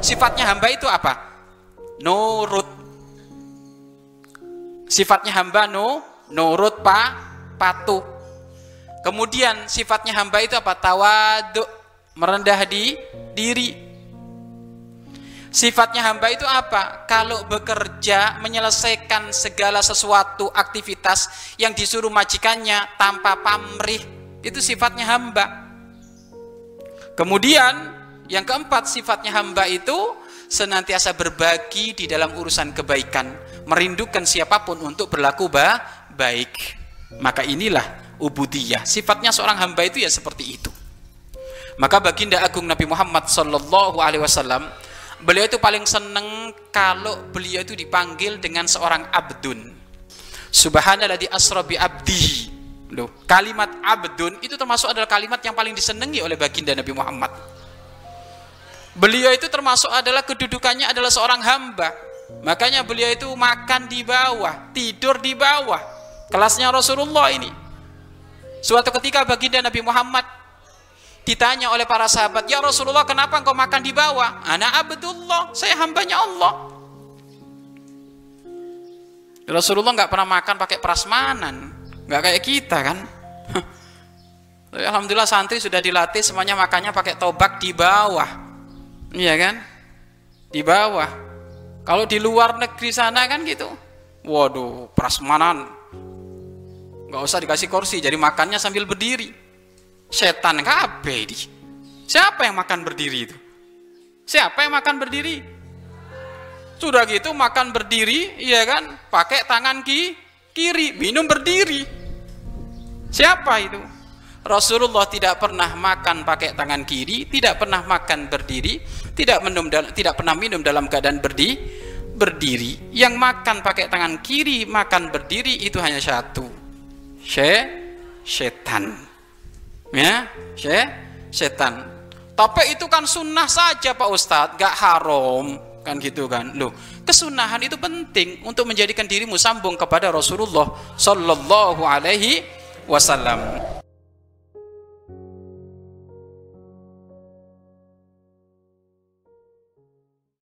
Sifatnya hamba itu apa? Nurut. Sifatnya hamba no, nurut pa, patuh. Kemudian sifatnya hamba itu apa? Tawadu, merendah di diri. Sifatnya hamba itu apa? Kalau bekerja menyelesaikan segala sesuatu aktivitas yang disuruh majikannya tanpa pamrih, itu sifatnya hamba. Kemudian yang keempat sifatnya hamba itu senantiasa berbagi di dalam urusan kebaikan, merindukan siapa pun untuk berlaku ba baik. Maka inilah ubudiyah. Sifatnya seorang hamba itu ya seperti itu. Maka baginda agung Nabi Muhammad sallallahu alaihi wasallam beliau itu paling seneng kalau beliau itu dipanggil dengan seorang abdun subhanallah di asrobi abdi Loh, kalimat abdun itu termasuk adalah kalimat yang paling disenangi oleh baginda Nabi Muhammad beliau itu termasuk adalah kedudukannya adalah seorang hamba makanya beliau itu makan di bawah tidur di bawah kelasnya Rasulullah ini suatu ketika baginda Nabi Muhammad ditanya oleh para sahabat, "Ya Rasulullah, kenapa engkau makan di bawah?" "Ana abdullah, saya hambanya Allah." Rasulullah nggak pernah makan pakai prasmanan, nggak kayak kita kan. Alhamdulillah santri sudah dilatih semuanya makannya pakai tobak di bawah, iya kan? Di bawah. Kalau di luar negeri sana kan gitu, waduh prasmanan, nggak usah dikasih kursi, jadi makannya sambil berdiri setan kabeh di. Siapa yang makan berdiri itu? Siapa yang makan berdiri? Sudah gitu makan berdiri, iya kan? Pakai tangan ki kiri, minum berdiri. Siapa itu? Rasulullah tidak pernah makan pakai tangan kiri, tidak pernah makan berdiri, tidak minum tidak pernah minum dalam keadaan berdiri. Berdiri. Yang makan pakai tangan kiri, makan berdiri itu hanya satu. She, setan ya setan tapi itu kan sunnah saja Pak Ustadz gak haram kan gitu kan loh kesunahan itu penting untuk menjadikan dirimu sambung kepada Rasulullah Sallallahu Alaihi Wasallam